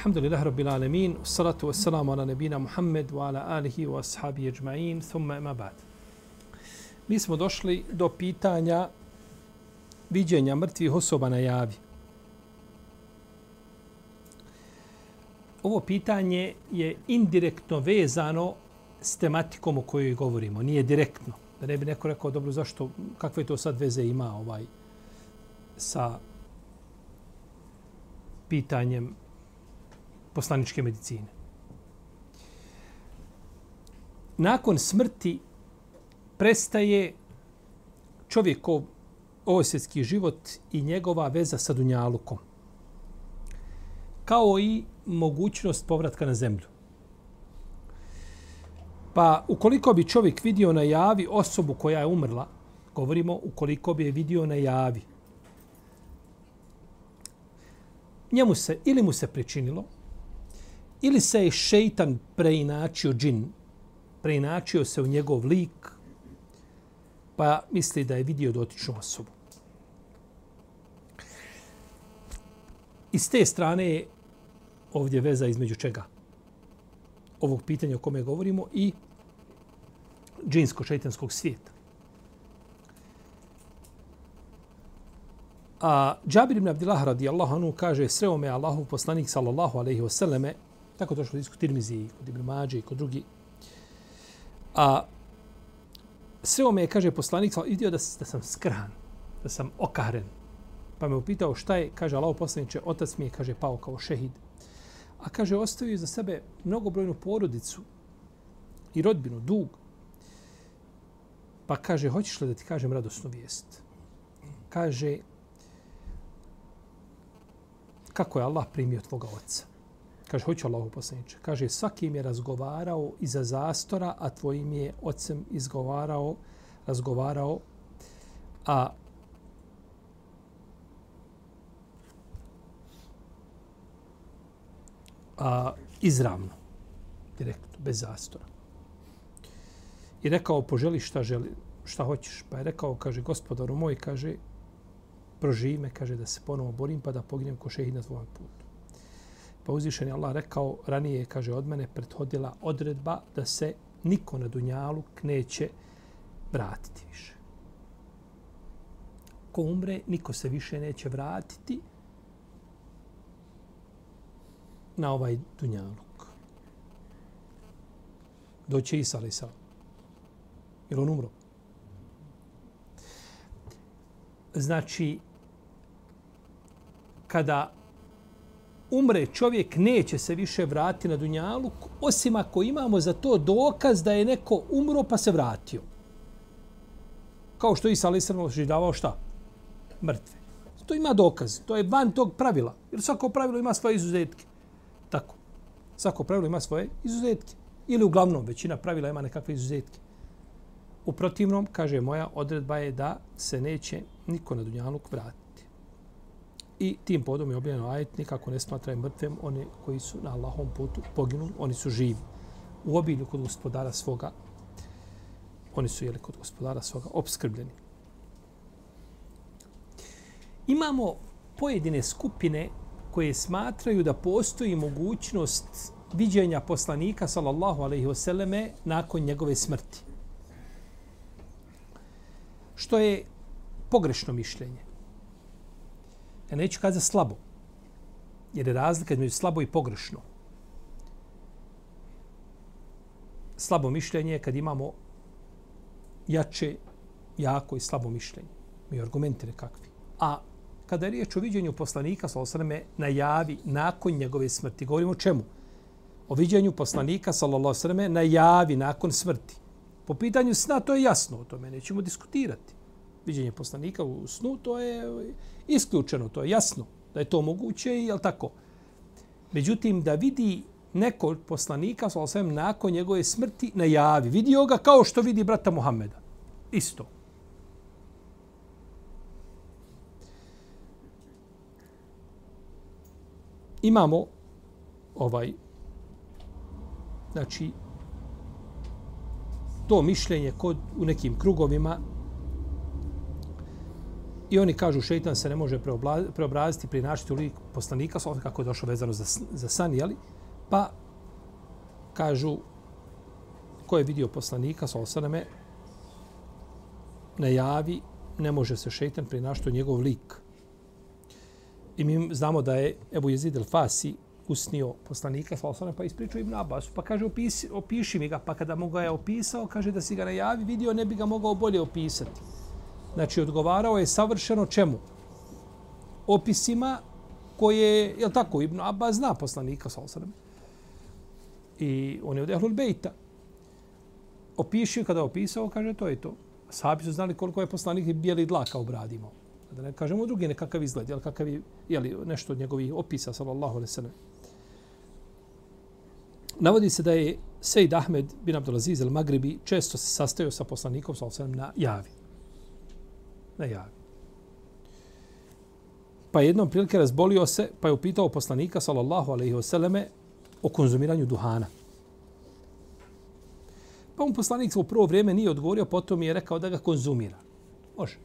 Alhamdulillah Rabbil Alamin, salatu wassalamu ala nebina Muhammed wa ala alihi wa ashabi ajma'in, thumma ima ba'd. Mi smo došli do pitanja viđenja mrtvih osoba na javi. Ovo pitanje je indirektno vezano s tematikom o kojoj govorimo, nije direktno. Da ne bi neko rekao, dobro, zašto, kakve to sad veze ima ovaj sa pitanjem poslaničke medicine. Nakon smrti prestaje čovjekov ovosvjetski život i njegova veza sa Dunjalukom. Kao i mogućnost povratka na zemlju. Pa ukoliko bi čovjek vidio na javi osobu koja je umrla, govorimo ukoliko bi je vidio na javi, njemu se, ili mu se pričinilo, ili se je šeitan preinačio džin, preinačio se u njegov lik, pa misli da je vidio dotičnu osobu. I s te strane je ovdje veza između čega? Ovog pitanja o kome govorimo i džinsko-šeitanskog svijeta. A Džabir ibn Abdillah radijallahu anhu kaže sreo me Allahov poslanik sallallahu alejhi ve selleme tako to što Tirmizi, kod Ibn Mađe i kod drugi. A sreo me kaže poslanik vidio da, da sam skran, da sam okaren. Pa me upitao šta je, kaže Allah poslaniče, otac mi je kaže pao kao šehid. A kaže ostavio za sebe mnogobrojnu porodicu i rodbinu, dug. Pa kaže, hoćeš li da ti kažem radosnu vijest? Kaže, kako je Allah primio tvoga oca. Kaže, hoću Allahu poslaniče. Kaže, svaki je razgovarao iza zastora, a tvojim je ocem izgovarao, razgovarao, a a, izravno, direktno, bez zastora. I rekao, poželi šta želi, šta hoćeš. Pa je rekao, kaže, gospodaru moj, kaže, proživi me, kaže, da se ponovo borim, pa da poginem ko šehid na tvojom putu. Pa uzvišen je Allah rekao, ranije, kaže, od mene prethodila odredba da se niko na Dunjalu neće vratiti više. Ko umre, niko se više neće vratiti na ovaj Dunjaluk. Doće Isa, ali sa. Jer on umro. Znači, kada umre čovjek, neće se više vratiti na Dunjaluk, osim ako imamo za to dokaz da je neko umro pa se vratio. Kao što Isa Ali Srmo šta? Mrtve. To ima dokaz. To je van tog pravila. Jer svako pravilo ima svoje izuzetke. Tako. Svako pravilo ima svoje izuzetke. Ili uglavnom većina pravila ima nekakve izuzetke. U protivnom, kaže moja odredba je da se neće niko na Dunjaluk vratiti. I tim podom je objavljeno ajet, nikako ne smatraju mrtvem one koji su na Allahom putu poginuli, oni su živi. U obilju kod gospodara svoga, oni su jeli kod gospodara svoga obskrbljeni. Imamo pojedine skupine koje smatraju da postoji mogućnost viđenja poslanika sallallahu alejhi ve selleme nakon njegove smrti. Što je pogrešno mišljenje. Ja neću kazati slabo. Jer je razlika između slabo i pogrešno. Slabo mišljenje je kad imamo jače, jako i slabo mišljenje. Mi argumenti nekakvi. A kada je riječ o viđenju poslanika, sallallahu osreme, najavi nakon njegove smrti, govorimo o čemu? O viđenju poslanika, sallallahu na najavi nakon smrti. Po pitanju sna, to je jasno, o tome nećemo diskutirati viđenje poslanika u snu, to je isključeno, to je jasno da je to moguće i je tako. Međutim, da vidi neko od poslanika, sa nakon njegove smrti najavi. Vidio ga kao što vidi brata Muhammeda. Isto. Imamo ovaj znači to mišljenje kod u nekim krugovima i oni kažu šeitan se ne može preobraziti pri u lik poslanika kako je došlo vezano za, za san, jeli? Pa kažu ko je vidio poslanika sa osaname najavi ne može se šeitan prinašati njegov lik. I mi znamo da je Ebu Jezid el Fasi usnio poslanika sa osaname pa ispričao Ibn Abbas. Pa kaže opisi, opiši mi ga. Pa kada mu ga je opisao, kaže da si ga najavi vidio ne bi ga mogao bolje opisati. Znači odgovarao je savršeno čemu? Opisima koje, je li tako, Ibn Abbas zna poslanika sa osaname i on je od Ehlul Bejta. Opišio kada je opisao, kaže to je to. Sahabi su znali koliko je poslanik bijeli dlaka obradimo. Da ne kažemo drugi nekakav izgled, jel, kakav je, jel, nešto od njegovih opisa, sallallahu alaihi sallam. Navodi se da je Sejid Ahmed bin Abdulaziz al-Magribi često se sastajao sa poslanikom, sallallahu alaihi na javi. Na javi. Pa jednom prilike razbolio se, pa je upitao poslanika, sallallahu alaihi vseleme, o konzumiranju duhana. Pa mu poslanik u prvo vrijeme nije odgovorio, potom je rekao da ga konzumira. Može.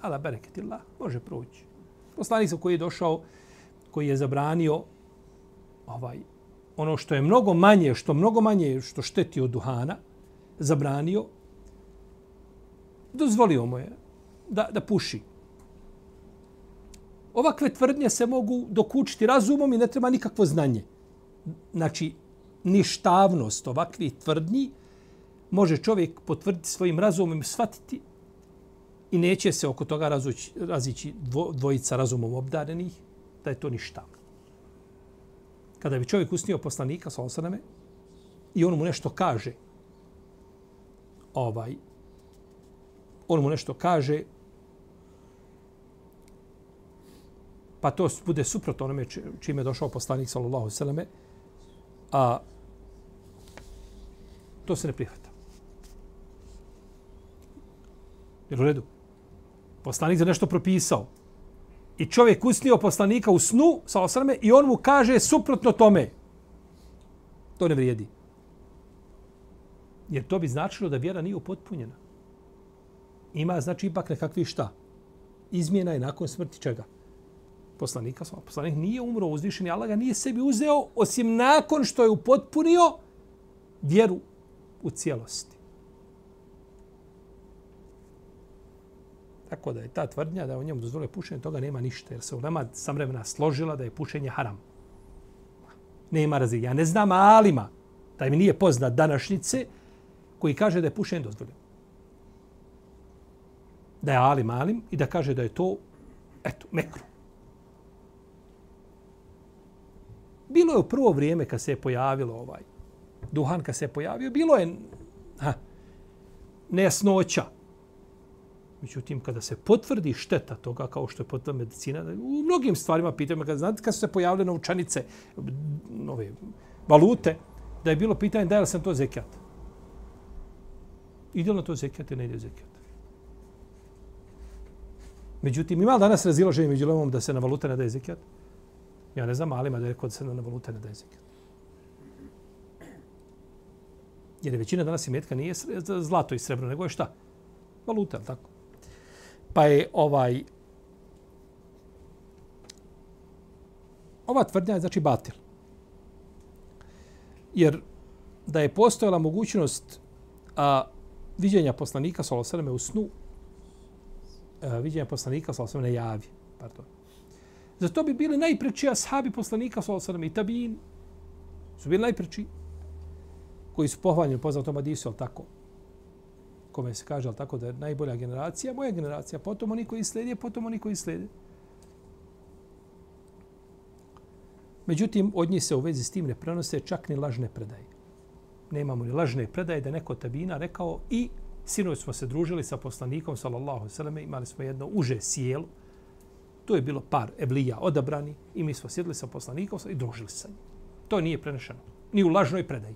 Ala bereketillah, može proći. Poslanik koji je došao, koji je zabranio ovaj, ono što je mnogo manje, što mnogo manje što šteti od duhana, zabranio, dozvolio mu je da, da puši. Ovakve tvrdnje se mogu dokučiti razumom i ne treba nikakvo znanje. Znači, ništavnost ovakvih tvrdnji može čovjek potvrditi svojim razumom i shvatiti i neće se oko toga razući, razići dvojica razumom obdarenih, da je to ništavno. Kada bi čovjek usnio poslanika sa osaname i on mu nešto kaže, ovaj, on mu nešto kaže, pa to bude suprotno onome čime je došao poslanik sallallahu alejhi ve selleme a to se ne prihvata. Jer u redu. Poslanik za nešto propisao. I čovjek usnio poslanika u snu sa osrame i on mu kaže suprotno tome. To ne vrijedi. Jer to bi značilo da vjera nije upotpunjena. Ima znači ipak nekakvi šta? Izmjena je nakon smrti čega? poslanika. Poslanik nije umro uzvišen Allah ga nije sebi uzeo osim nakon što je upotpunio vjeru u cijelosti. Tako da je ta tvrdnja da je u njemu dozvole pušenje, toga nema ništa. Jer se u nama sam vremena složila da je pušenje haram. Nema razlike. Ja ne znam alima, taj mi nije poznat današnjice, koji kaže da je pušenje dozvoljeno. Da je alim alim i da kaže da je to, eto, mekru. Bilo je u prvo vrijeme kad se je pojavilo ovaj duhan, kad se je pojavio, bilo je ha, nejasnoća. Međutim, kada se potvrdi šteta toga, kao što je potvrda medicina, u mnogim stvarima pitamo, kad znate, kad su se pojavile novčanice, nove valute, da je bilo pitanje da je li sam to zekijat. Ide li to zekijat ili ne ide zekijat? Međutim, ima li danas razilaženje među lemom da se na valute ne daje zekijat? Ja ne znam, ali ima da je kod na valute ne daje zekijat. Jer je većina danas imetka nije zlato i srebro, nego je šta? Valuta, ali tako? Pa je ovaj... Ova tvrdnja je znači batil. Jer da je postojala mogućnost a, viđenja poslanika sa u snu, E, viđenja poslanika sa na javi, pardon, Zato bi bili najpreči ashabi poslanika sa osvrame i tabiin. Su bili najpreči koji su pohvaljeni poznatom Adisu, al tako. Kome se kaže al tako da je najbolja generacija, moja generacija, potom oni koji slijede, potom oni koji slijede. Međutim, od njih se u vezi s tim ne prenose čak ni lažne predaje. Nemamo ni lažne predaje da neko tabina rekao i sinoć smo se družili sa poslanikom, sallallahu alejhi ve selleme, imali smo jedno uže sjelo, To je bilo par eblija odabrani i mi smo sjedili sa poslanikom i družili sa njim. To nije prenešeno. Ni u lažnoj predaji.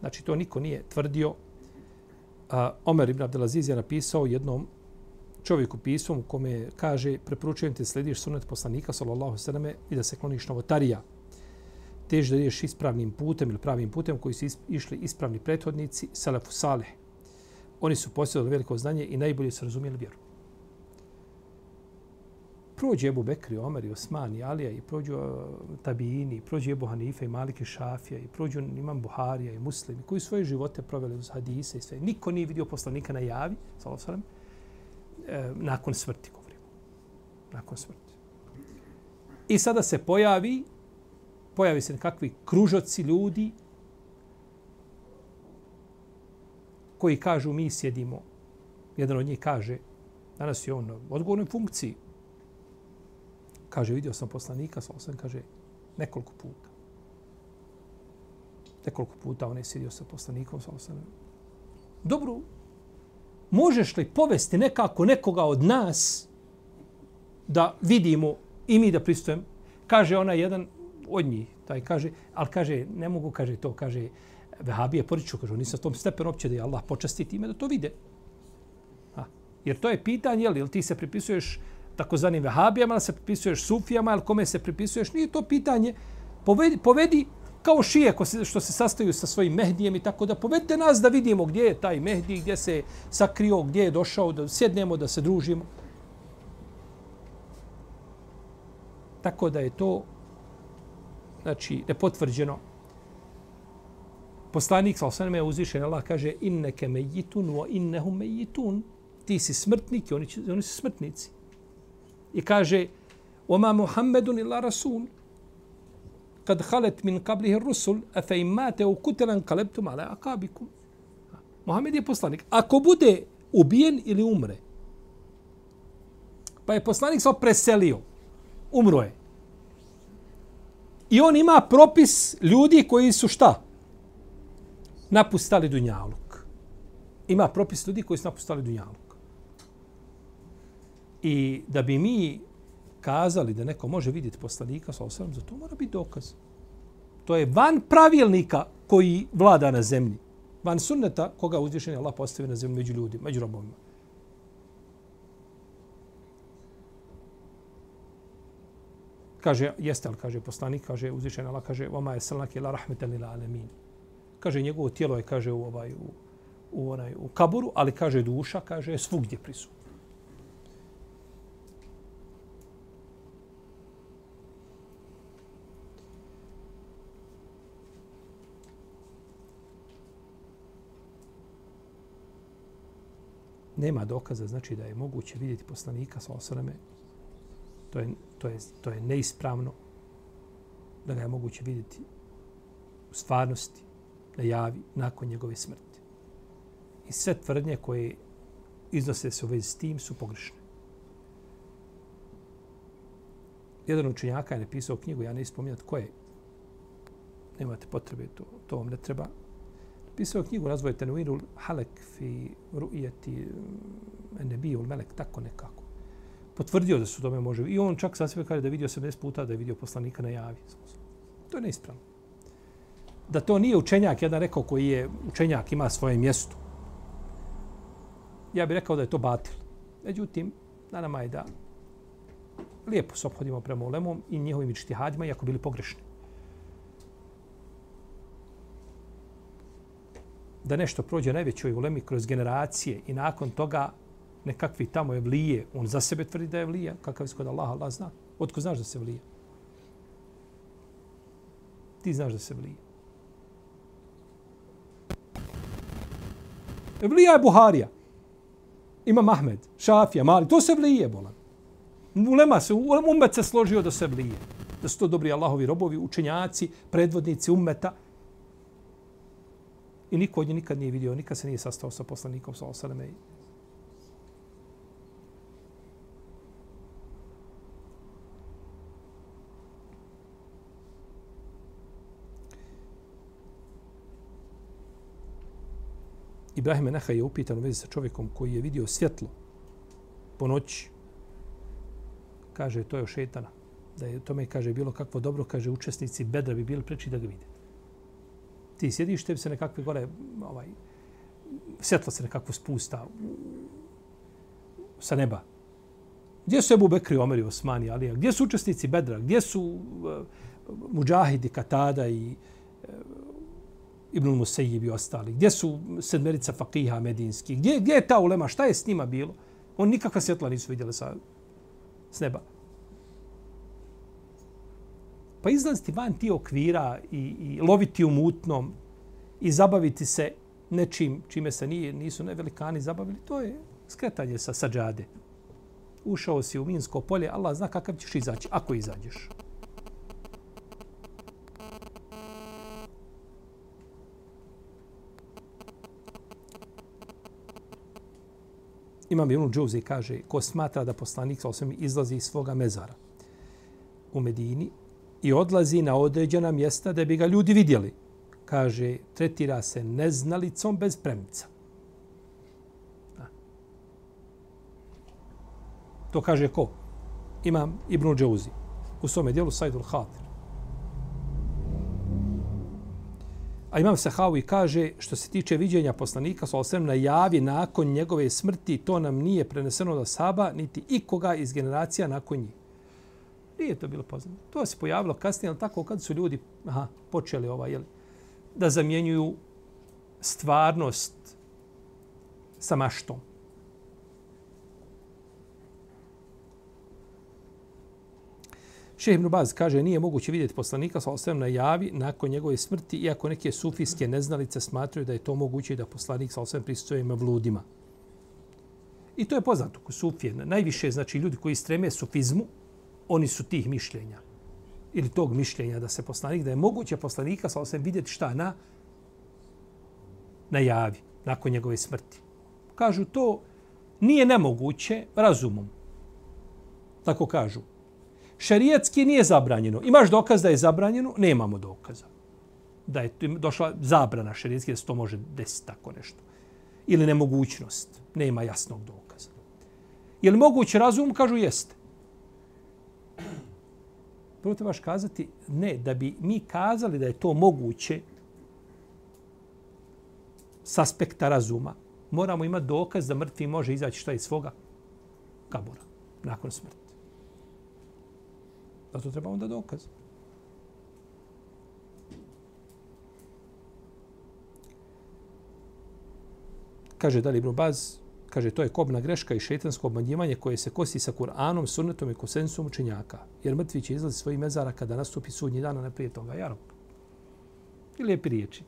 Znači, to niko nije tvrdio. A, Omer ibn Abdelaziz je napisao jednom čovjeku pismom u kome kaže preporučujem te slediš sunet poslanika sallallahu sallam i da se kloniš novotarija. Tež da ideš ispravnim putem ili pravim putem koji su išli ispravni prethodnici, salafu salih. Oni su posjedali veliko znanje i najbolje su razumijeli vjeru prođe Ebu Bekri, Omer i Osman i Alija i prođu Tabijini, Tabini, prođe Ebu Hanife i Malike Šafija i prođu Imam Buharija i Muslimi koji svoje živote proveli uz hadise i sve. Niko nije vidio poslanika na javi, sallam, e, uh, nakon smrti, govorimo. Nakon smrti. I sada se pojavi, pojavi se nekakvi kružoci ljudi koji kažu mi sjedimo. Jedan od njih kaže, danas je on u odgovornoj funkciji, Kaže, vidio sam poslanika, sa osam, kaže, nekoliko puta. Nekoliko puta on je sjedio sa poslanikom, sa osam. Dobro, možeš li povesti nekako nekoga od nas da vidimo i mi da pristujem? Kaže ona jedan od njih, taj kaže, ali kaže, ne mogu, kaže to, kaže, Vehabije poriču, kažu, oni sa tom stepenu opće da je Allah počasti time da to vide. Ha. Jer to je pitanje, jel, jel ti se pripisuješ takozvanim vehabijama, se pripisuješ sufijama, ili kome se pripisuješ, nije to pitanje. Povedi, povedi kao šije ko se, što se sastaju sa svojim mehdijem i tako da povedite nas da vidimo gdje je taj mehdi, gdje se sakrio, gdje je došao, da sjednemo, da se družimo. Tako da je to znači nepotvrđeno Poslanik sa osaname je uzvišen, Allah kaže inneke mejitun wa innehum mejitun. Ti si smrtnik i oni, oni su smrtnici. I kaže, وَمَا مُحَمَّدٌ إِلَّا رَسُولٌ kad halet min kablihi rusul, a fe imate u kutelan kalebtum ala akabikum. Mohamed je poslanik. Ako bude ubijen ili umre, pa je poslanik se preselio, umro je. I on ima propis ljudi koji su šta? Napustali dunjaluk. Ima propis ljudi koji su napustali dunjaluk. I da bi mi kazali da neko može vidjeti poslanika sa osram, za to mora biti dokaz. To je van pravilnika koji vlada na zemlji. Van sunneta koga uzvišen Allah postavio na zemlji među ljudima, među robovima. Kaže, jeste li, kaže poslanik, kaže uzvišen Allah, kaže, vama je srnak ila rahmetan ila alemin. Kaže, njegovo tijelo je, kaže, u, ovaj, u, u, onaj, u kaburu, ali kaže duša, kaže, je svugdje prisutna. nema dokaza znači da je moguće vidjeti poslanika sa osrame, to je, to, je, to je neispravno da ga je moguće vidjeti u stvarnosti, najavi nakon njegove smrti. I sve tvrdnje koje iznose se u vezi s tim su pogrešne. Jedan učenjaka je napisao knjigu, ja ne ispominjati ko je. Nemate potrebe, to, to vam ne treba pisao knjigu razvoj Tenuirul Halek fi ru'ijeti mm, Nebijul Melek, tako nekako. Potvrdio da su tome može. I on čak sa sebe kaže da vidio 70 puta da je vidio poslanika na javi. To je neispravno. Da to nije učenjak, jedan rekao koji je učenjak, ima svoje mjesto. Ja bih rekao da je to batil. Međutim, na nama je da lijepo se obhodimo prema ulemom i njihovim ičtihadima, iako bili pogrešni. da nešto prođe najvećoj ulemi kroz generacije i nakon toga nekakvi tamo je vlije, on za sebe tvrdi da je vlija, kakav je kod Allaha, Allah zna. Otko znaš da se vlije? Ti znaš da se vlije. Evlija je Buharija. Ima Mahmed, Šafija, Mali. To se vlije, bolan. Ulema se, umet se složio da se vlije. Da su to dobri Allahovi robovi, učenjaci, predvodnici umeta. I niko od njih nikad nije vidio, nikad se nije sastao sa poslanikom sa osaleme. Ibrahim Enaha je upitan u vezi sa čovjekom koji je vidio svjetlo po noći. Kaže, to je o šetana. Da je tome, kaže, bilo kakvo dobro, kaže, učesnici bedra bi bili preči da ga vide. Ti sjediš, tebi se nekakve gore, ovaj, svjetlo se nekako spusta sa neba. Gdje su Ebu Bekri, Omer i Osmani, Alija? Gdje su učesnici bedra? Gdje su eh, uh, muđahidi, Katada i uh, Ibn Musejib i ostali? Gdje su sedmerica fakiha medinski? Gdje, gdje je ta ulema? Šta je s njima bilo? On nikakva svjetla nisu vidjeli sa, s neba. Pa izlaziti van ti okvira i, i loviti u mutnom i zabaviti se nečim čime se nije, nisu ne velikani zabavili, to je skretanje sa sađade. Ušao si u Minsko polje, Allah zna kakav ćeš izaći, ako izađeš. Imam Ibn Džouzi kaže, ko smatra da poslanik sa osvijem izlazi iz svoga mezara u Medini i odlazi na određena mjesta da bi ga ljudi vidjeli, kaže, tretira se neznalicom bez premica. To kaže ko? Imam Ibn Džouzi u svome dijelu Sajdul Hatir. A imam Sahawi kaže, što se tiče viđenja poslanika, sa na najavi nakon njegove smrti, to nam nije preneseno do Saba, niti ikoga iz generacija nakon njih. Nije to bilo poznato. To se pojavilo kasnije, ali tako kad su ljudi aha, počeli ovaj, jeli, da zamjenjuju stvarnost sa maštom. Šehe Ibn Baz kaže nije moguće vidjeti poslanika sa osvijem na javi nakon njegove smrti, iako neke sufijske neznalice smatraju da je to moguće da poslanik sa osvijem prisutuje ima vludima. I to je poznato kod sufije. Najviše, znači, ljudi koji streme sufizmu, oni su tih mišljenja. Ili tog mišljenja da se poslanik, da je moguće poslanika sa osvijem vidjeti šta na, na javi nakon njegove smrti. Kažu to nije nemoguće razumom. Tako kažu šerijetski nije zabranjeno. Imaš dokaz da je zabranjeno? Nemamo dokaza. Da je došla zabrana šerijetski da se to može desiti tako nešto. Ili nemogućnost. Nema jasnog dokaza. Je li moguće razum? Kažu jeste. Prvo trebaš kazati ne, da bi mi kazali da je to moguće s aspekta razuma, moramo imati dokaz da mrtvi može izaći šta iz svoga kabura nakon smrti. Zato treba onda dokaz. Kaže Dali Ibn Baz, kaže to je kobna greška i šetansko obmanjivanje koje se kosi sa Kur'anom, sunnetom i konsensusom učenjaka. Jer mrtvi će izlazi svojih mezara kada nastupi sudnji dan, a ne prije toga. Jarok. I lijepi riječi.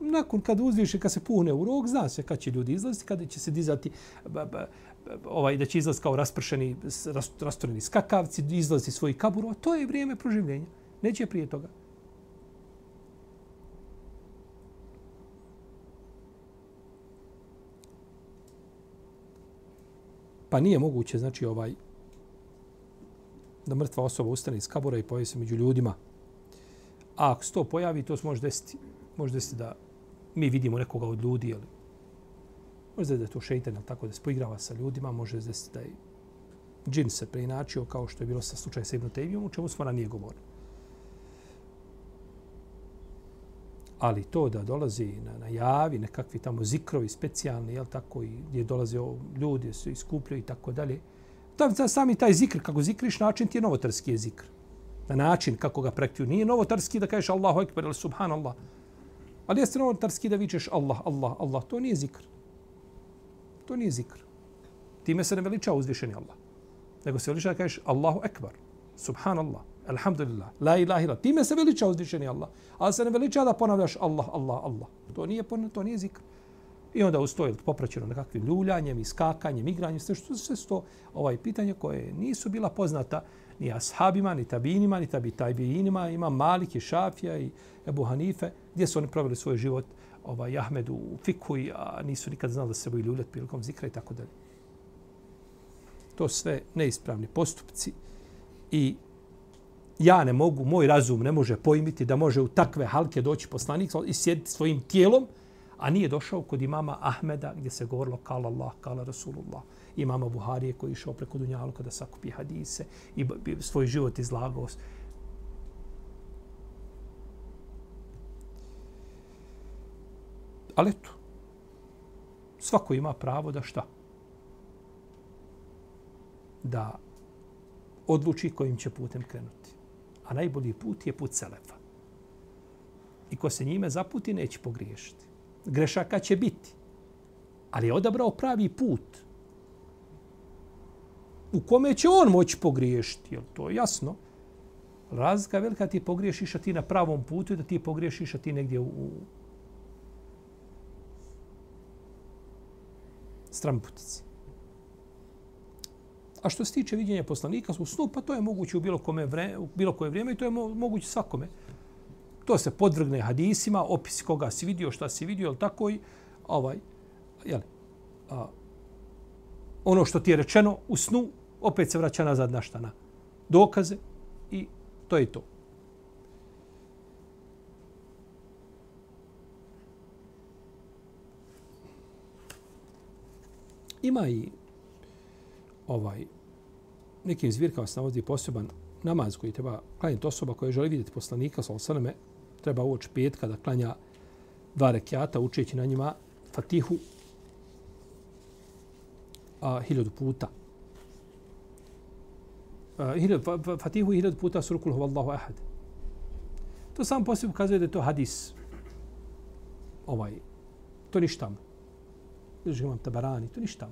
Nakon kad uzviše, kad se puhne u rog, zna se kad će ljudi izlaziti, kada će se dizati ovaj, da će izlaz kao raspršeni, rastoreni skakavci, izlazi svoj kabur, a to je vrijeme proživljenja. Neće prije toga. Pa nije moguće, znači, ovaj, da mrtva osoba ustane iz kabura i pojavi se među ljudima. A ako se to pojavi, to se može desiti. Može desiti da mi vidimo nekoga od ljudi, ali Može da je to šeitan, tako da se poigrava sa ljudima, može da se da je džin se preinačio kao što je bilo sa slučajem sa Ibn Tejmijom, u čemu smo ranije govorili. Ali to da dolazi na, na javi, nekakvi tamo zikrovi specijalni, jel tako, i gdje dolaze ljudi, se iskupljaju i tako dalje. Da, sami taj zikr, kako zikriš, način ti je novotarski je zikr. Na način kako ga praktiju. Nije novotarski da kažeš Allahu Ekber ili Subhanallah. Ali jeste novotarski da vičeš Allah, Allah, Allah. To nije zikr. To nije zikr. Time se ne veliča uzvišeni Allah. Nego se veliča da kažeš Allahu Ekbar, Subhanallah, Alhamdulillah, La ilaha ila. Time se veliča uzvišeni Allah. Ali se ne veliča da ponavljaš Allah, Allah, Allah. To nije, to nije zikr. I onda ustoji popraćeno nekakvim ljuljanjem, iskakanjem, igranjem, sve što se to ovaj pitanje koje nisu bila poznata ni ashabima, ni tabinima, ni tabi tajbinima, ima Malik i Šafija i Ebu Hanife, gdje su oni proveli svoj život ovaj Ahmed u fiku, a nisu nikad znali da se boju ljuljati prilikom zikra i tako dalje. To sve neispravni postupci i ja ne mogu, moj razum ne može pojmiti da može u takve halke doći poslanik i sjediti svojim tijelom, A nije došao kod imama Ahmeda gdje se govorilo kala Allah, kala Rasulullah. Imama Buharije koji je išao preko Dunjalu kada sakupi hadise i svoj život izlagao. Ali eto, svako ima pravo da šta? Da odluči kojim će putem krenuti. A najbolji put je put Selefa. I ko se njime zaputi, neće pogriješiti. Grešaka će biti. Ali je odabrao pravi put. U kome će on moći pogriješiti. Jel to je jasno? Razlika velika ti pogriješiš, a ti na pravom putu i da ti pogriješiš, a ti negdje u, stramputici. A što se tiče viđenja poslanika u snu, pa to je moguće u bilo, kome vre, u bilo koje vrijeme i to je moguće svakome. To se podvrgne hadisima, opis koga si vidio, šta si vidio, ali tako i ovaj, jel, a, ono što ti je rečeno u snu, opet se vraća nazad na šta na dokaze i to je to. Ima i ovaj nekim zvirkama se navodi poseban namaz koji treba klanjati osoba koja želi vidjeti poslanika sa osaname, treba uoči petka da klanja dva rekiata učeći na njima fatihu a, hiljadu puta. A, hiljad, fatihu i hiljadu puta surkul huvallahu ahad. To sam posebno ukazuje da je to hadis. Ovaj, to ništa bilježi imam tabarani, to ništa.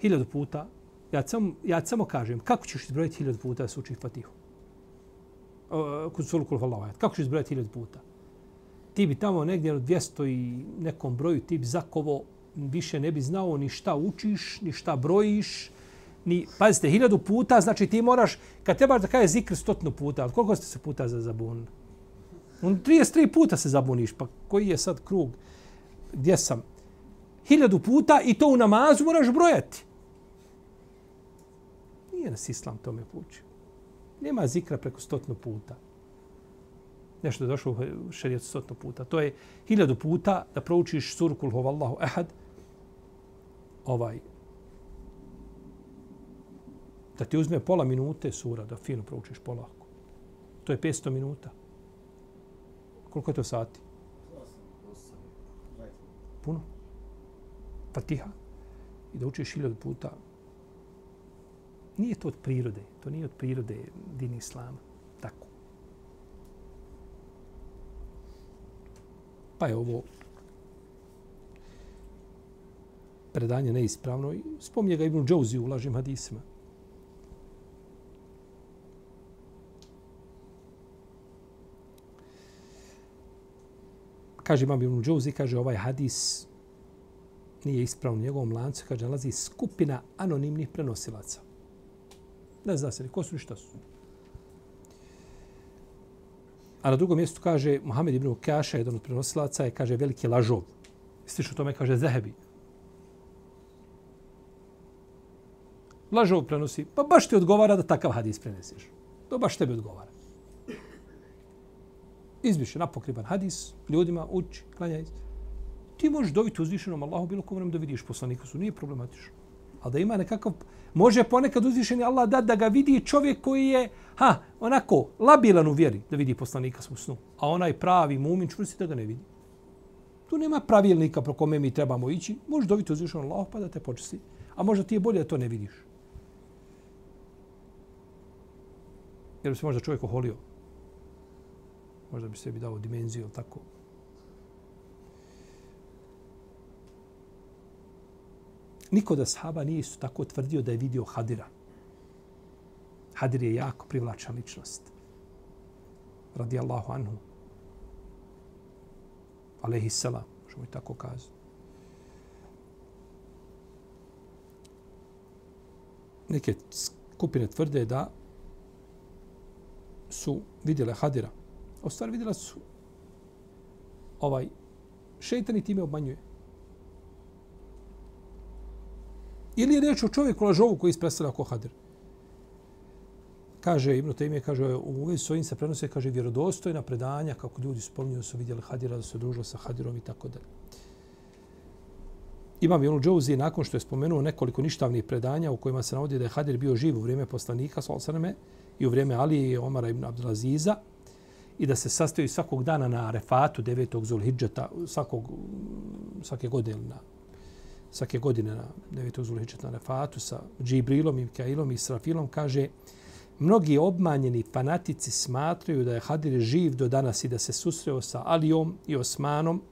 Hiljadu puta Ja sam ja samo kažem, kako ćeš izbrojiti hiljadu puta da se uči Fatihu? Kod sulu kul Allah. Kako ćeš izbrojiti hiljadu puta? Ti bi tamo negdje od 200 i nekom broju ti bi zakovo više ne bi znao ni šta učiš, ni šta brojiš. Ni, pazite, hiljadu puta, znači ti moraš, kad trebaš da kaže zikr stotnu puta, koliko ste se puta za zabun? On 33 puta se zabuniš, pa koji je sad krug? Gdje sam? Hiljadu puta i to u namazu moraš brojati. Nije nas islam tome pučio. Nema zikra preko stotno puta. Nešto je došlo u šarijetu stotno puta. To je hiljadu puta da proučiš suru kul huvallahu ehad. Ovaj. Da ti uzme pola minute sura da fino proučiš polako. To je 500 minuta. Koliko je to sati? Fatiha. I da učiš hiljadu puta Nije to od prirode. To nije od prirode din islama. Tako. Pa je ovo predanje neispravno i spominje ga Ibn Džouzi u lažim hadisima. Kaže Imam Ibn Džouzi, kaže ovaj hadis nije ispravno u njegovom lancu, kaže nalazi skupina anonimnih prenosilaca. Ne zna se ni ko su ni šta su. A na drugom mjestu kaže Muhammed ibn Kaša, jedan od prenosilaca, je kaže veliki lažov. Slično tome kaže Zehebi. Lažov prenosi. Pa baš ti odgovara da takav hadis prenesiš. To baš tebi odgovara. Izbiše napokriban hadis, ljudima uči, klanjaj. Ti možeš dobiti uzvišenom Allahu bilo kom da vidiš poslanika su. Nije problematično. Ali da ima nekakav Može ponekad uzvišeni Allah da da ga vidi čovjek koji je ha, onako labilan u vjeri da vidi poslanika u snu. A onaj pravi mumin čvrsti da ga ne vidi. Tu nema pravilnika pro kome mi trebamo ići. Može dobiti uzvišenom Allah pa da te počesti. A možda ti je bolje da to ne vidiš. Jer bi se možda čovjek oholio. Možda bi sebi dao dimenziju, tako. Niko da sahaba nije isto tako tvrdio da je vidio Hadira. Hadir je jako privlačna ličnost. Radi Allahu anhu. Alehi selam, možemo i tako kazati. Neke skupine tvrde da su vidjele Hadira. U stvari vidjela su ovaj šeitan i time obmanjuje. Ili je riječ o čovjeku lažovu koji isprestavlja ko Hadir? kaže Ibn Taymije kaže u vezi s ovim se prenose kaže vjerodostojna predanja kako ljudi spominju da su vidjeli Hadira da su družio sa Hadirom i tako dalje. Imam Ibn Džouzi nakon što je spomenuo nekoliko ništavnih predanja u kojima se navodi da je Hadir bio živ u vrijeme poslanika sallallahu i u vrijeme Ali i Omara ibn Abdulaziza i da se sastoji svakog dana na Arefatu 9. Zulhidžeta svakog svake godine na svake godine na 9. Zulhidžeta na Refatu sa Džibrilom i Mikailom i Srafilom kaže Mnogi obmanjeni fanatici smatraju da je Hadir živ do danas i da se susreo sa Alijom i Osmanom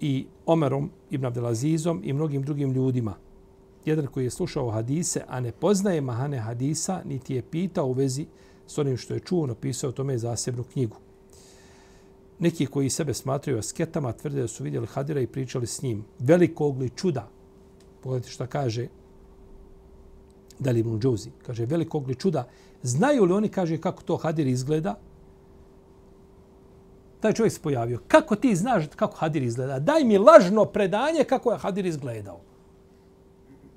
i Omerom ibn Abdelazizom i mnogim drugim ljudima. Jedan koji je slušao hadise, a ne poznaje mahane hadisa, niti je pitao u vezi s onim što je čuo, napisao tome zasebnu knjigu. Neki koji sebe smatraju asketama tvrde da su vidjeli Hadira i pričali s njim. Velikog li čuda, pogledajte šta kaže Dali ibn Džuzi, kaže velikog li čuda, znaju li oni, kaže, kako to Hadir izgleda, taj čovjek se pojavio. Kako ti znaš kako Hadir izgleda? Daj mi lažno predanje kako je Hadir izgledao.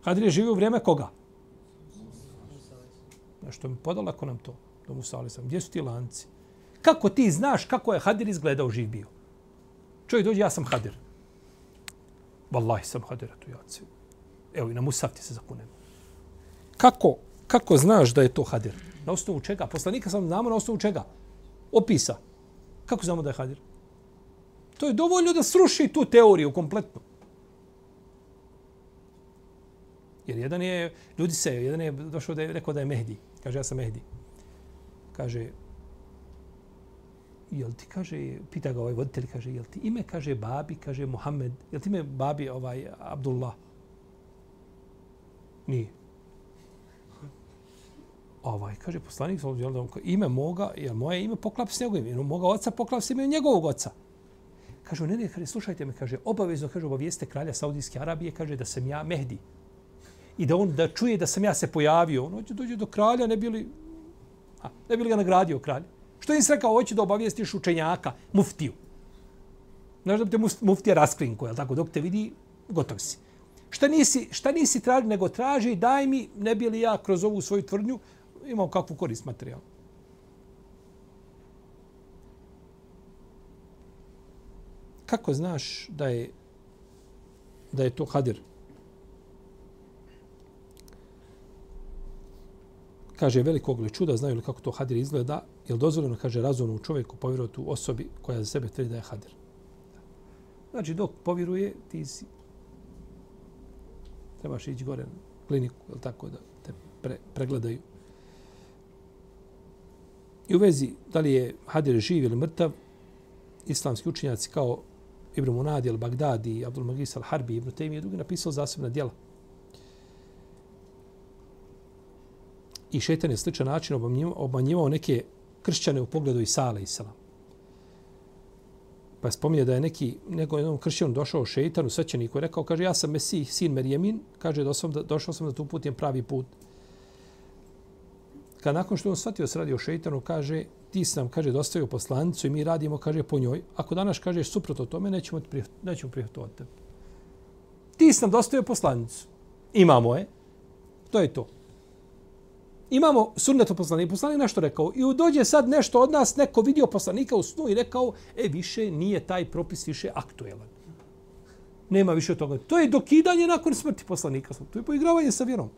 Hadir je živio u vrijeme koga? Što mi podalako nam to? Do Musa. Gdje su ti lanci? Kako ti znaš kako je Hadir izgledao živ bio? Čovjek dođe, ja sam Hadir. Wallahi sam Hadir, tu ja Evo i na Musaf ti se zakunem. Kako, kako znaš da je to Hadir? Na osnovu čega? Poslanika sam znamo na osnovu čega? Opisa. Kako znamo da je Hadir? To je dovoljno da sruši tu teoriju kompletno. Jer jedan je, ljudi se, jedan je došao da je rekao da je Mehdi. Kaže, ja sam Mehdi. Kaže, jel ti, kaže, pita ga ovaj voditelj, kaže, jel ti ime, kaže, babi, kaže, Muhammed, jel ti ime babi, ovaj, Abdullah? Nije ovaj, kaže poslanik, ime moga, jel moje ime poklap s njegovim imenom, moga oca poklap s imenom njegovog oca. Kaže, ne, ne, kaže, slušajte me, kaže, obavezno, kaže, obavijeste kralja Saudijske Arabije, kaže, da sam ja Mehdi. I da on da čuje da sam ja se pojavio. On hoće dođe do kralja, ne bili, a, ne bili ga nagradio kralj. Što im se rekao, hoće da obavijestiš učenjaka, muftiju. Znaš da bi te muftija raskrinko, jel tako, dok te vidi, gotov si. Šta nisi, šta nisi traži, nego traži, daj mi, ne bi li ja kroz ovu svoju tvrdnju, imao kakvu korist materijal. Kako znaš da je da je to hadir? Kaže, velikog li čuda, znaju li kako to hadir izgleda, je li dozvoljeno, kaže, razumno čovjeku povjerovati u osobi koja za sebe tvrdi da je hadir. Znači, dok povjeruje, ti si trebaš ići gore na kliniku, je tako, da te pre, pregledaju. I u vezi da li je Hadir živ ili mrtav, islamski učinjaci kao Ibn Munadi al-Bagdadi, Abdul Magis al-Harbi, Ibn Taymi i drugi napisali zasebna djela. I šetan je sličan način obmanjivao neke kršćane u pogledu Isa Isala. Pa spominje da je neki, nego jednom kršćan došao šeitanu, svećeniku i rekao, kaže, ja sam Mesih, sin Merjemin, kaže, došao sam da, došao sam da tu putim pravi put kad nakon što on shvatio se radi o šeitanu, kaže, ti si nam, kaže, dostavio poslanicu i mi radimo, kaže, po njoj. Ako danas kažeš suprotno tome, nećemo, prihvat, nećemo prihvatovati tebe. Ti si nam dostavio poslanicu. Imamo je. To je to. Imamo sunnetu poslanika. Poslanik nešto rekao. I dođe sad nešto od nas, neko vidio poslanika u snu i rekao, e, više nije taj propis više aktuelan. Nema više toga. To je dokidanje nakon smrti poslanika. To je poigravanje sa vjerom.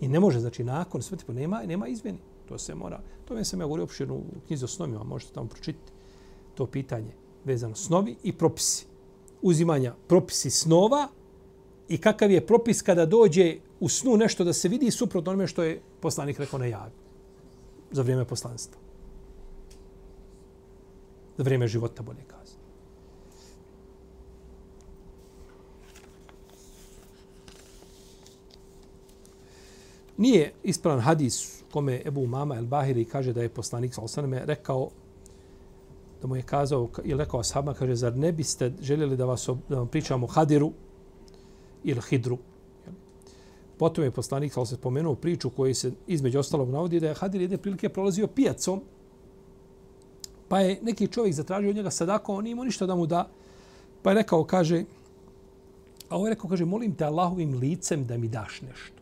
I ne može, znači, nakon smrti, pa nema, nema izmjeni. To se mora, to mi sam ja govorio opširno u knjizi o snovima, možete tamo pročitati to pitanje vezano snovi i propisi. Uzimanja propisi snova i kakav je propis kada dođe u snu nešto da se vidi suprotno onome što je poslanik rekao na javi za vrijeme poslanstva. Za vrijeme života, bolje kazati. Nije ispravan hadis kome Ebu Mama el Bahiri kaže da je poslanik sa rekao da mu je kazao ili rekao ashabima, kaže, zar ne biste željeli da, vas, da vam pričamo Hadiru ili Hidru? Potom je poslanik kao se spomenuo priču koji se između ostalog navodi da je Hadir jedne prilike prolazio pijacom pa je neki čovjek zatražio od njega sadako, on nije imao ništa da mu da. Pa je rekao, kaže, A ovaj rekao, kaže, molim te Allahovim licem da mi daš nešto.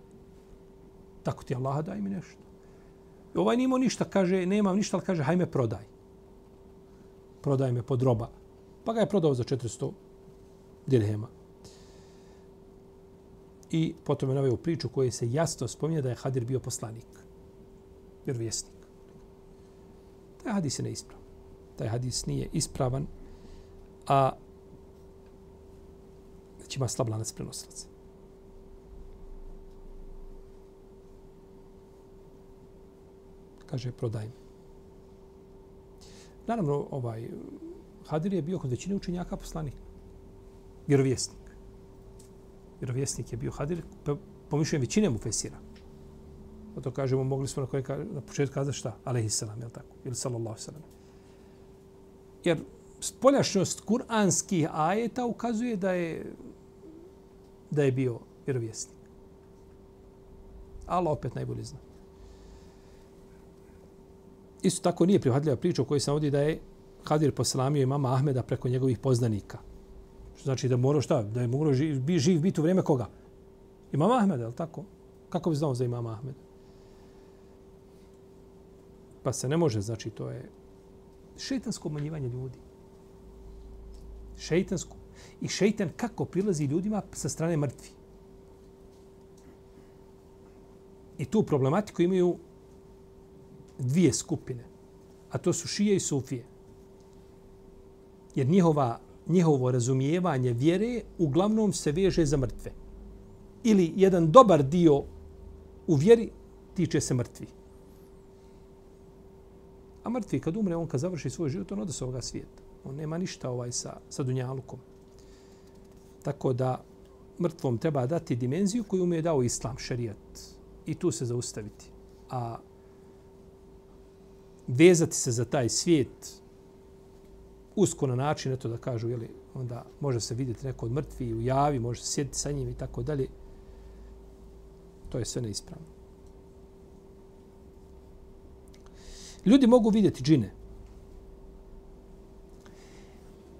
Tako ti Allah daj mi nešto. I ovaj nimo ništa, kaže, nemam ništa, ali kaže, hajme prodaj. Prodaj me pod roba. Pa ga je prodao za 400 dirhema. I potom je naveo priču koje se jasno spominje da je Hadir bio poslanik. Vjerovjesnik. Taj hadis je neispravan. Taj hadis nije ispravan, a znači ima slab lanac prenosilaca. Kaže, prodaj mi. Naravno, ovaj, Hadir je bio kod većine učenjaka poslanik. Vjerovjesnik. Vjerovjesnik je bio Hadir, po, po mišljenju većine mu fesira. Pa to kažemo, mogli smo na, koje, na početku kazati šta? Aleyhisselam, je li tako? Ili sallallahu sallam. Jer spoljašnjost kuranskih ajeta ukazuje da je da je bio vjerovjesnik. Allah opet najbolje zna. Isto tako nije prihvatljiva priča u kojoj se ovdje da je Hadir poslamio imama Ahmeda preko njegovih poznanika. Što znači da mora šta? Da je moglo živ, bi, živ biti u vrijeme koga? Imam Ahmeda, je li tako? Kako bi znao za imam Ahmeda? Pa se ne može, znači to je šeitansko umanjivanje ljudi. Šeitansko. I šeitan kako prilazi ljudima sa strane mrtvi. I tu problematiku imaju dvije skupine. A to su šije i sufije. Jer njihova, njihovo razumijevanje vjere uglavnom se veže za mrtve. Ili jedan dobar dio u vjeri tiče se mrtvi. A mrtvi kad umre, on kad završi svoj život, on ode s ovoga svijeta. On nema ništa ovaj sa, sa dunjalukom. Tako da mrtvom treba dati dimenziju koju mu je dao islam, šarijat. I tu se zaustaviti. A vezati se za taj svijet usko na način, eto da kažu, jeli, onda može se vidjeti neko od mrtvi u javi, može se sjediti sa njim i tako dalje. To je sve neispravno. Ljudi mogu vidjeti džine.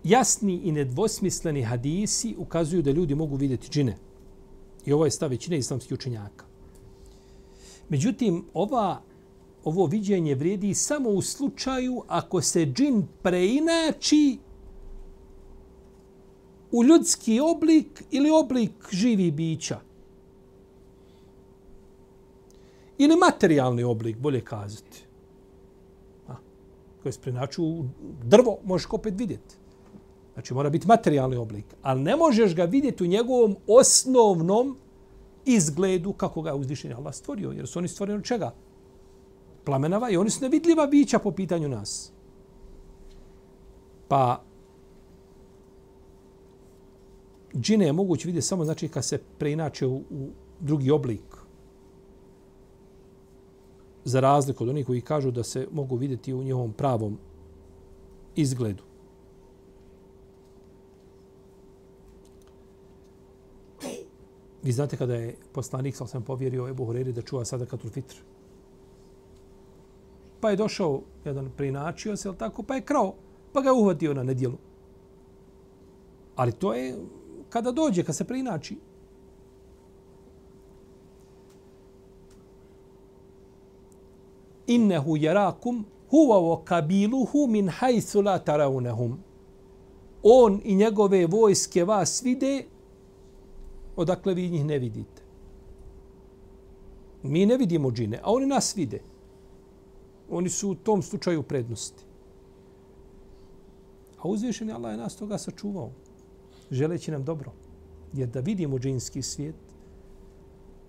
Jasni i nedvosmisleni hadisi ukazuju da ljudi mogu vidjeti džine. I ovo je stav većine islamskih učenjaka. Međutim, ova ovo viđenje vrijedi samo u slučaju ako se džin preinači u ljudski oblik ili oblik živi bića. Ili materijalni oblik, bolje kazati. A, koje se preinaču u drvo, možeš opet vidjeti. Znači, mora biti materijalni oblik. Ali ne možeš ga vidjeti u njegovom osnovnom izgledu kako ga je uzvišenje Allah stvorio. Jer su oni stvoreni od čega? Plamenava i oni su nevidljiva bića po pitanju nas. Pa džine je moguće vidjeti samo znači kad se preinače u, u drugi oblik. Za razliku od onih koji kažu da se mogu vidjeti u njihovom pravom izgledu. Vi znate kada je poslanik, sam sam povjerio Ebu Horeri da čuva sada katul fitr. Pa je došao jedan prinačio se, tako, pa je krao, pa ga je uhvatio na nedjelu. Ali to je kada dođe, kad se prinači. Innehu jerakum huwa wa kabiluhu min haythu la tarawnahum. On i njegove vojske vas vide odakle vi njih ne vidite. Mi ne vidimo džine, a oni nas vide oni su u tom slučaju prednosti. A uzvišeni Allah je nas toga sačuvao, želeći nam dobro. Jer da vidimo džinski svijet,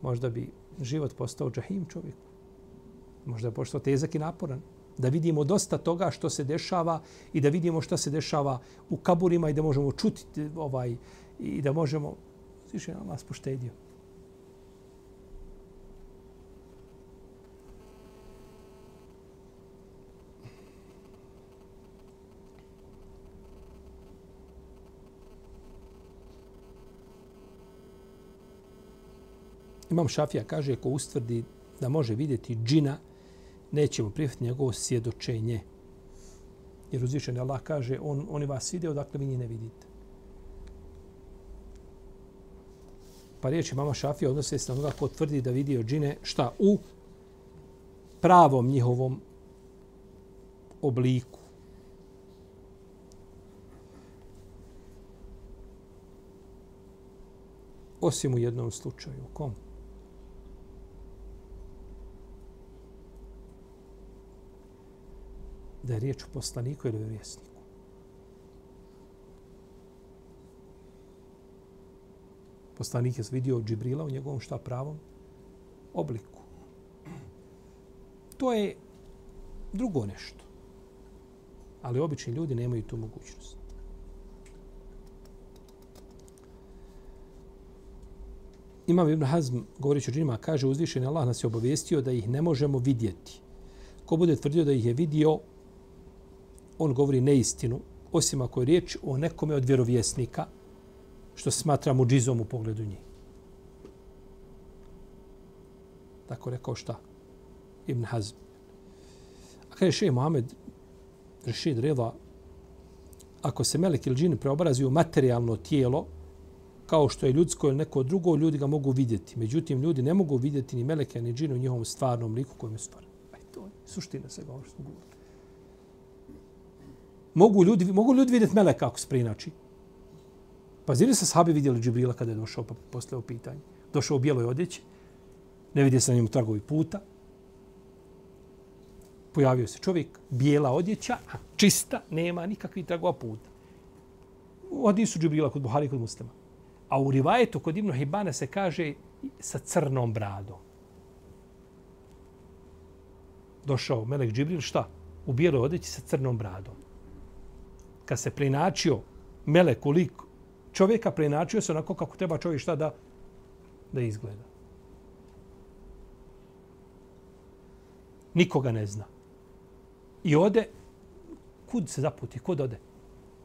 možda bi život postao džahim čovjeku. Možda je postao tezak i naporan. Da vidimo dosta toga što se dešava i da vidimo što se dešava u kaburima i da možemo čuti ovaj i da možemo... Uzvišeni Allah spoštedio. Imam Šafija kaže ko ustvrdi da može vidjeti džina, nećemo prihvatiti njegovo svjedočenje. Jer uzvišen Allah kaže, on, oni vas vide, odakle vi njih ne vidite. Pa riječi mama Šafija odnose se na onoga ko tvrdi da vidio džine šta u pravom njihovom obliku. Osim u jednom slučaju. Kom? Da je riječ o poslaniku ili vjesniku. Poslanik je vidio Džibrila u njegovom šta pravom? Obliku. To je drugo nešto. Ali obični ljudi nemaju tu mogućnost. Imam Ibn Hazm, govoreći o džinima, kaže uzvišeni Allah nas je obavijestio da ih ne možemo vidjeti. Ko bude tvrdio da ih je vidio, on govori neistinu, osim ako je riječ o nekome od vjerovjesnika, što smatra mu džizom u pogledu njih. Tako rekao šta? Ibn Hazm. A kada je šeji Mohamed Rešid Reda, ako se melek ili džin preobrazi u materijalno tijelo, kao što je ljudsko ili neko drugo, ljudi ga mogu vidjeti. Međutim, ljudi ne mogu vidjeti ni meleke, ni džinu u njihovom stvarnom liku kojem je stvar. Aj, to je suština svega ovo što smo govorili. Mogu ljudi, mogu ljudi vidjeti meleka ako se preinači. Pa zili se sahabi vidjeli Džibrila kada je došao pa posle o pitanje. Došao u bijeloj odjeći, ne vidi se na njemu tragovi puta. Pojavio se čovjek, bijela odjeća, a čista, nema nikakvih tragova puta. U hadisu Džibrila kod Buhari kod muslima. A u rivajetu kod Ibnu Hibana se kaže sa crnom bradom. Došao Melek Džibril, šta? U bijeloj odjeći sa crnom bradom. Kad se preinačio Melek u lik čovjeka preinačio se onako kako treba čovjek šta da, da izgleda. Nikoga ne zna. I ode, kud se zaputi, kud ode?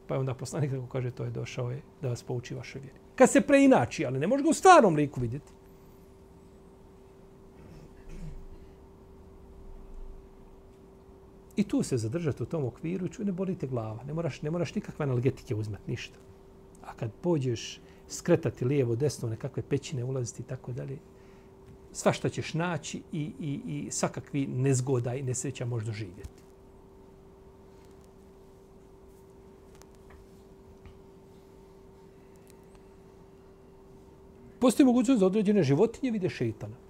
Pa je onda poslanik kaže, to je došao je da vas pouči vaše vjeri. Kad se preinači, ali ne može ga u stvarnom liku vidjeti. I tu se zadržati u tom okviru i ne bolite glava. Ne moraš, ne moraš nikakve analgetike uzmat, ništa. A kad pođeš skretati lijevo, desno, nekakve pećine ulaziti i tako dalje, sva šta ćeš naći i, i, i svakakvi nezgoda i nesreća možda živjeti. Postoji mogućnost da određene životinje vide šeitana.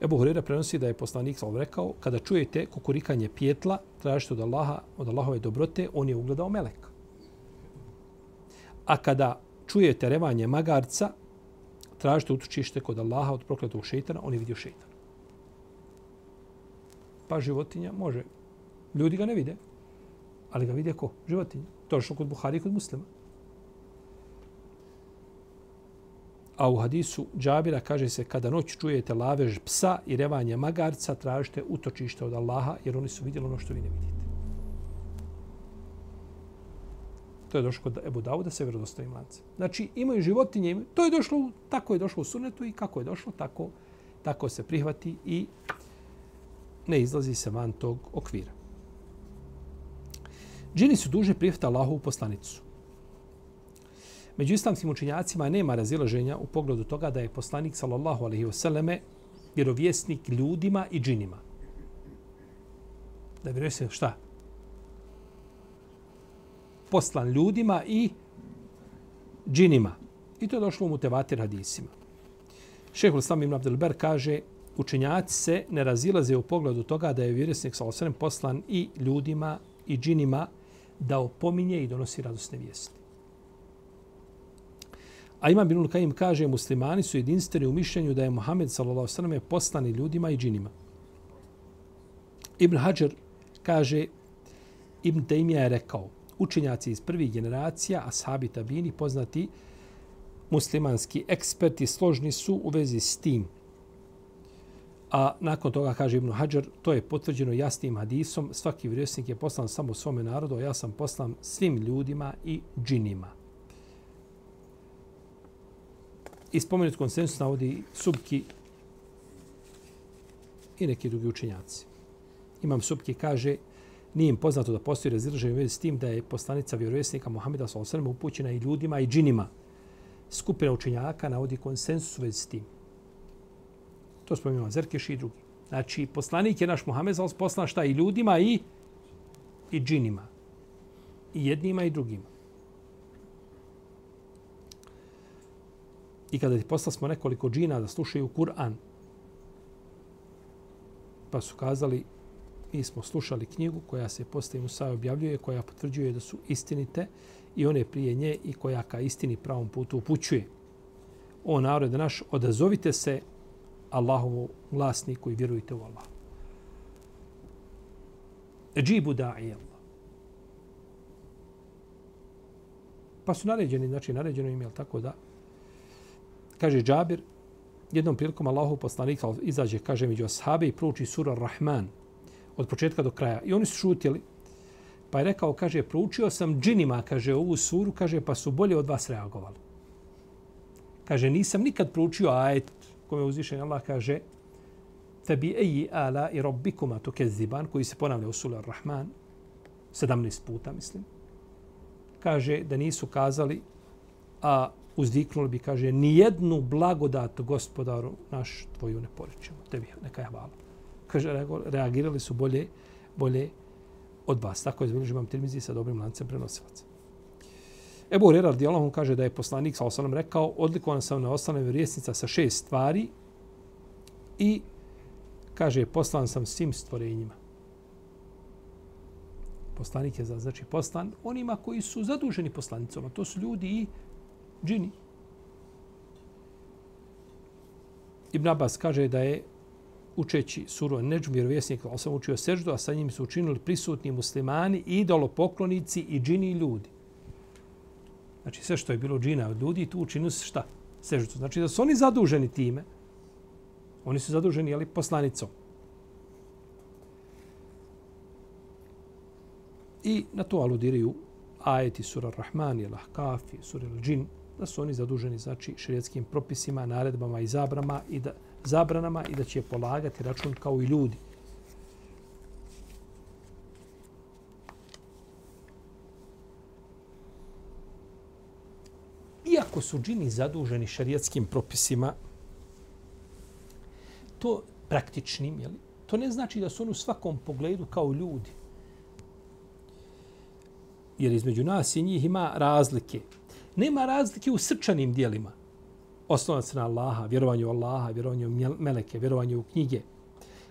Ebu Hurira prenosi da je poslanik sam rekao, kada čujete kukurikanje pjetla, tražite od Allaha, od Allahove dobrote, on je ugledao meleka. A kada čujete revanje magarca, tražite utočište kod Allaha od prokletog šeitana, on je vidio šeitana. Pa životinja može. Ljudi ga ne vide, ali ga vide ko? Životinja. To je što kod Buhari i kod muslima. A u hadisu Džabira kaže se kada noć čujete lavež psa i revanje magarca, tražite utočište od Allaha jer oni su vidjeli ono što vi ne vidite. To je došlo kod Ebu Dauda se vjerodostojim lancem. Znači, imaju životinje, imaju, to je došlo, tako je došlo u sunetu i kako je došlo, tako, tako se prihvati i ne izlazi se van tog okvira. Džini su duže prihvata Allahu poslanicu. Među islamskim učinjacima nema razilaženja u pogledu toga da je poslanik sallallahu alaihi wasallame vjerovjesnik ljudima i džinima. Da vjeruje se šta? poslan ljudima i džinima. I to je došlo u mutevatir hadisima. Šehul Islam ibn Abdelber kaže učenjaci se ne razilaze u pogledu toga da je vjerovjesnik sallallahu alaihi poslan i ljudima i džinima da opominje i donosi radosne vijesti. A Imam bin Kajim kaže muslimani su jedinstveni u mišljenju da je Muhammed sallallahu poslani poslan ljudima i džinima. Ibn Hajar kaže Ibn Taymija je rekao učenjaci iz prvih generacija, ashabi tabini, poznati muslimanski eksperti, složni su u vezi s tim. A nakon toga, kaže Ibn Hajar, to je potvrđeno jasnim hadisom, svaki vjerovjesnik je poslan samo svome narodu, a ja sam poslan svim ljudima i džinima. I spomenut konsensus navodi Subki i neki drugi učenjaci. Imam Subki kaže, nije im poznato da postoji razilaženje u vezi s tim da je poslanica vjerovjesnika Muhameda s.a.v. upućena i ljudima i džinima. skupina učenjaka navodi konsensus u vezi s tim. To spomenuo Zerkeš i drugi. Znači, poslanik je naš Muhammed sallallahu poslan šta i ljudima i i džinima. I jednima i drugima. I kada ti poslali smo nekoliko džina da slušaju Kur'an, pa su kazali, mi smo slušali knjigu koja se poslije Musa objavljuje, koja potvrđuje da su istinite i one prije nje i koja ka istini pravom putu upućuje. O narode naš, odazovite se Allahovu glasniku i vjerujte u Allah. Džibu da'i Allah. Pa su naređeni, znači naređeno im je tako da kaže Džabir, jednom prilikom Allahu poslanik izađe, kaže među ashabe i prouči sura Rahman od početka do kraja. I oni su šutili. Pa je rekao, kaže, proučio sam džinima, kaže, ovu suru, kaže, pa su bolje od vas reagovali. Kaže, nisam nikad proučio ajet kome uzvišen Allah kaže tebi eji ala i robbikuma to keziban, koji se ponavlja u sura Rahman, 17 puta, mislim. Kaže da nisu kazali, a uzdiknuli bi, kaže, ni jednu blagodat gospodaru naš tvoju ne poričemo. Tebi neka je hvala. Kaže, reagirali su bolje, bolje od vas. Tako je zbilježi vam tirmizi sa dobrim lancem prenosilaca. Ebu Hurera radijalahu kaže da je poslanik sa osanom rekao odlikovan sam na osnovne vjerovjesnica sa šest stvari i kaže poslan sam svim stvorenjima. Poslanik je znači poslan onima koji su zaduženi poslanicama. To su ljudi i džini. Ibn Abbas kaže da je učeći suru Neđm vjerovjesnik, ali sam učio seždu, a sa njim su učinili prisutni muslimani, idolopoklonici i džini ljudi. Znači sve što je bilo džina od ljudi, tu učinu se šta? Seždu. Znači da su oni zaduženi time. Oni su zaduženi, jeli, poslanicom. I na to aludiraju ajeti sura Rahman, jel Ahkaf, sura Al-Džin, da su oni zaduženi znači šerijetskim propisima, naredbama i zabrama i da zabranama i da će polagati račun kao i ljudi. iako su džini zaduženi šerijatskim propisima, to praktičnim, jeli, to ne znači da su oni u svakom pogledu kao ljudi. Jer između nas i njih ima razlike. Nema razlike u srčanim dijelima. Osnovac na Allaha, vjerovanje u Allaha, vjerovanje u meleke, vjerovanje u knjige,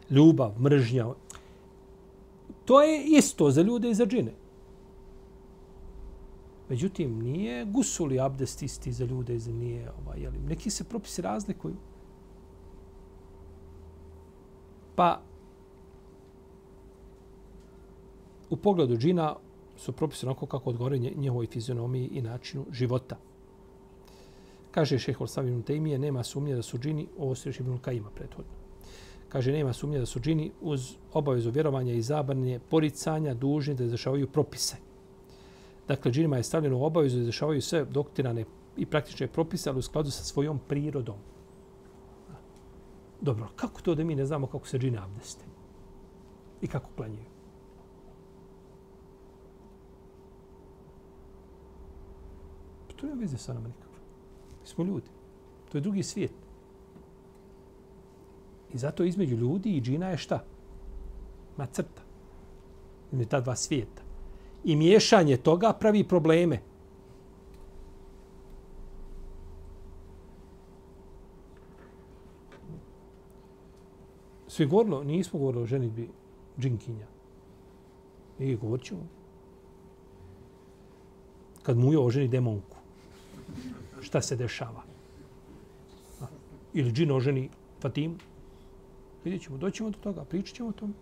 ljubav, mržnja. To je isto za ljude i za džine. Međutim, nije gusuli abdest isti za ljude, za nije, ovaj, jeli, neki se propisi razlikuju. Pa, u pogledu džina su propisi onako kako odgovore njihovoj fizionomiji i načinu života. Kaže šehol Savinu Tejmije, nema sumnje da su džini, ovo se reši Ibnul Kajima prethodno. Kaže, nema sumnje da su džini uz obavezu vjerovanja i zabranje poricanja dužni da izrašavaju propise. Dakle, džinima je stavljeno u obavezu da izrašavaju sve doktrinane i praktične propise, ali u skladu sa svojom prirodom. Dobro, kako to da mi ne znamo kako se džine abdeste? I kako klanjaju? To nema veze sa nama nikakve. Mi smo ljudi. To je drugi svijet. I zato između ljudi i džina je šta? Ma crta. Između ta dva svijeta i miješanje toga pravi probleme. Svi govorilo, nismo govorili o ženitbi džinkinja. I govorit ćemo. Kad mu je oženi demonku, šta se dešava? Ili džin oženi Fatimu? Vidjet ćemo, doćemo do toga, pričat ćemo o tom.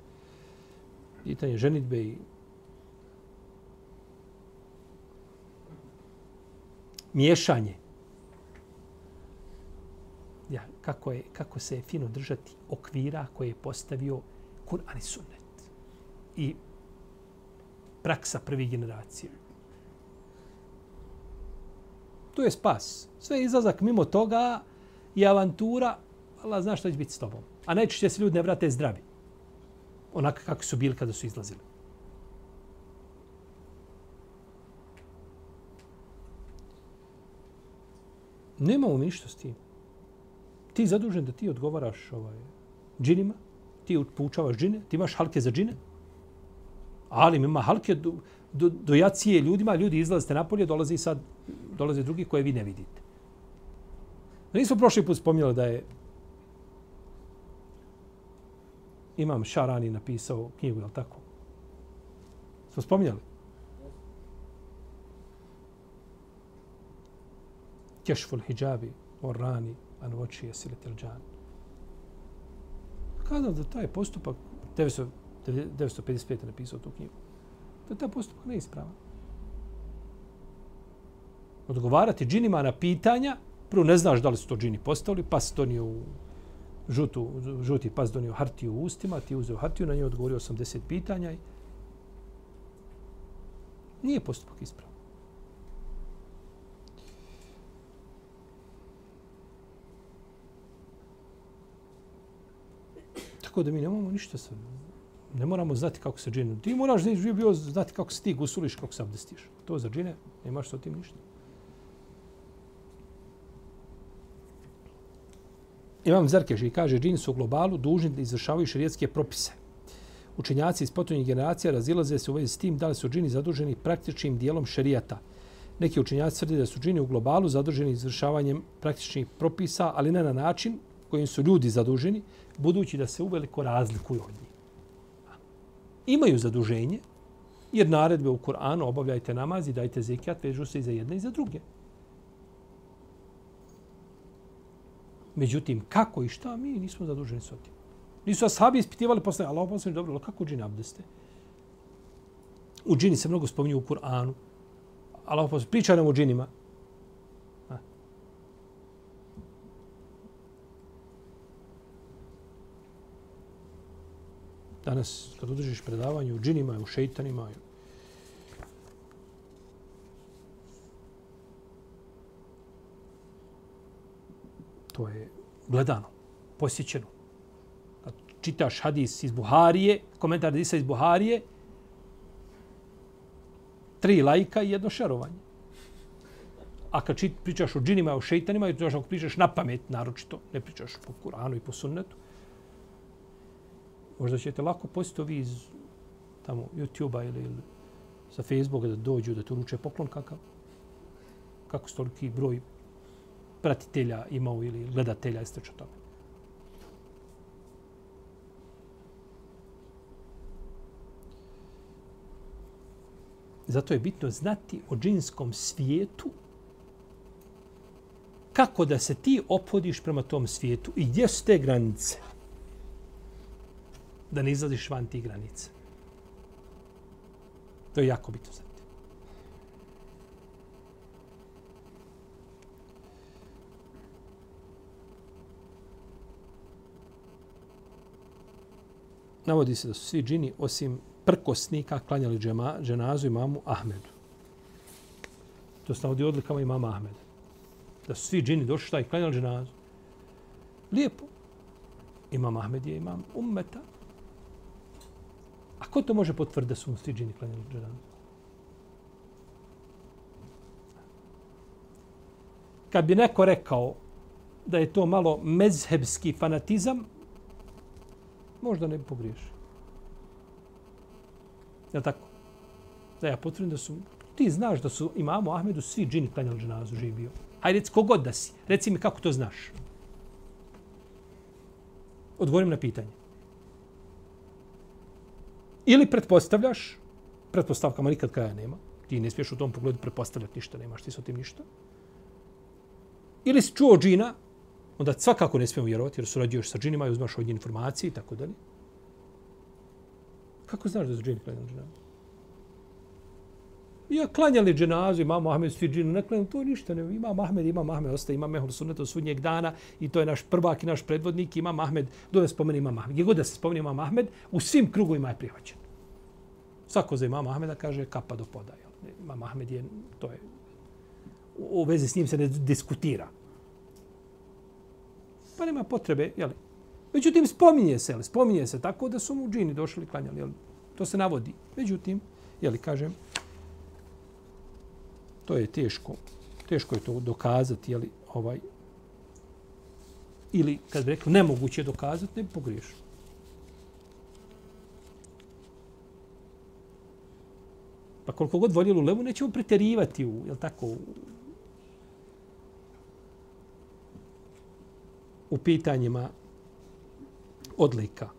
Pitanje ženitbe i miješanje. Ja, kako, je, kako se je fino držati okvira koje je postavio Kur'an i Sunnet. I praksa prvi generacije. To je spas. Sve je izlazak mimo toga i avantura, Allah zna što će biti s tobom. A najčešće se ljudi ne vrate zdravi. Onako kako su bili kada su izlazili. Nemamo mi ništa s tim. Ti zadužen da ti odgovaraš ovaj, džinima, ti poučavaš džine, ti imaš halke za džine, ali ima halke do, do, do jacije ljudima, ljudi izlazite napolje, dolazi sad, dolaze drugi koje vi ne vidite. Nismo prošli put spominjali da je Imam Šarani napisao knjigu, je li tako? Smo spominjali? Kešful hijabi, orani, an oči je siletel džan. Kazam da taj postupak, 900, 955. napisao tu knjigu, da taj postupak neispravan. Odgovarati džinima na pitanja, prvo ne znaš da li su to džini postavili, pa se to nije u žutu, žuti pas donio hartiju u ustima, ti uzeo hartiju, na njoj odgovorio 80 pitanja i nije postupak ispravan. Tako da mi ne ništa sa... Ne moramo znati kako se džine... Ti moraš da bio znati kako se ti gusuliš, kako se abdestiš. To za džine, nemaš sa tim ništa. Imam Zerkeži kaže, džini su u globalu dužni da izvršavaju šarijetske propise. Učenjaci iz potonjih generacija razilaze se u vezi s tim da li su džini zaduženi praktičnim dijelom šerijata. Neki učenjaci tvrde da su džini u globalu zaduženi izvršavanjem praktičnih propisa, ali ne na način kojim su ljudi zaduženi, budući da se uveliko razlikuju od njih. Imaju zaduženje, jer naredbe u Kur'anu obavljajte namaz i dajte zekijat, vežu se i za jedne i za druge. Međutim, kako i šta, mi nismo zaduženi s tim. Nisu ashabi ispitivali posle, Allah poslanik dobro, ali kako džini abdeste? U džini se mnogo spominju u Kur'anu. Allah poslanik priča nam o džinima. Danas, kad održiš predavanje u džinima i u šeitanima, to je gledano, posjećeno. Kad čitaš hadis iz Buharije, komentar hadisa iz Buharije, tri lajka i jedno šerovanje. A kad čit, pričaš o džinima, o šeitanima, i to ako pričaš na pamet, naročito, ne pričaš po Kuranu i po sunnetu, možda ćete lako posjetiti ovi iz tamo YouTube-a ili, ili sa Facebooka da dođu da tu ruče poklon kakav. Kako stoliki broj pratitelja imao ili gledatelja i što tome. Zato je bitno znati o džinskom svijetu kako da se ti opodiš prema tom svijetu i gdje su te granice da ne izlaziš van tih granica. To je jako bitno znati. Navodi se da su svi džini osim prkosnika klanjali džema, dženazu imamu Ahmedu. To se navodi odlikama imama Ahmeda. Da su svi džini došli šta i klanjali dženazu. Lijepo. Imam Ahmed je imam ummeta. A ko to može potvrditi da su mu svi džini klanjali dženazu? Kad bi neko rekao da je to malo mezhebski fanatizam, možda ne bi pogriješio. Je tako? Da ja potvrdim da su... Ti znaš da su imamo Ahmedu svi džini klanjali dženazu živio. Hajde, reci, kogod da si. Reci mi kako to znaš. Odgovorim na pitanje. Ili pretpostavljaš, pretpostavkama nikad kraja nema, ti ne smiješ u tom pogledu pretpostavljati ništa, nemaš ti sa tim ništa. Ili si čuo džina, onda svakako ne smijemo vjerovati jer surađuješ sa džinima i uzmaš od njih informacije i tako dalje. Kako znaš da su džini klanjali dženazu? Ja klanjali dženazu, imam Ahmed svi džini, ne klanjali, to ništa ne, ima Ahmed, ima Ahmed, ostaje, ima Mehul Sunnet od sudnjeg dana i to je naš prvak i naš predvodnik, ima Ahmed, do da spomeni ima Ahmed. Gdje god da se spomeni ima Ahmed, u svim krugovima je prihvaćen. Svako za imama Ahmeda kaže kapa do podaja. Imam Ahmed je, to je, u vezi s njim se ne diskutira. Pa nema potrebe, jel? Međutim, spominje se, jel? Spominje se tako da su mu džini došli i klanjali, jel? To se navodi. Međutim, jel, kažem, to je teško teško je to dokazati, jel, ovaj, ili kad bi rekli, nemoguće dokazati, ne bi pogriješio. Pa koliko god voljeli levu, nećemo preterivati u, jel tako, u, pitanjima odlika.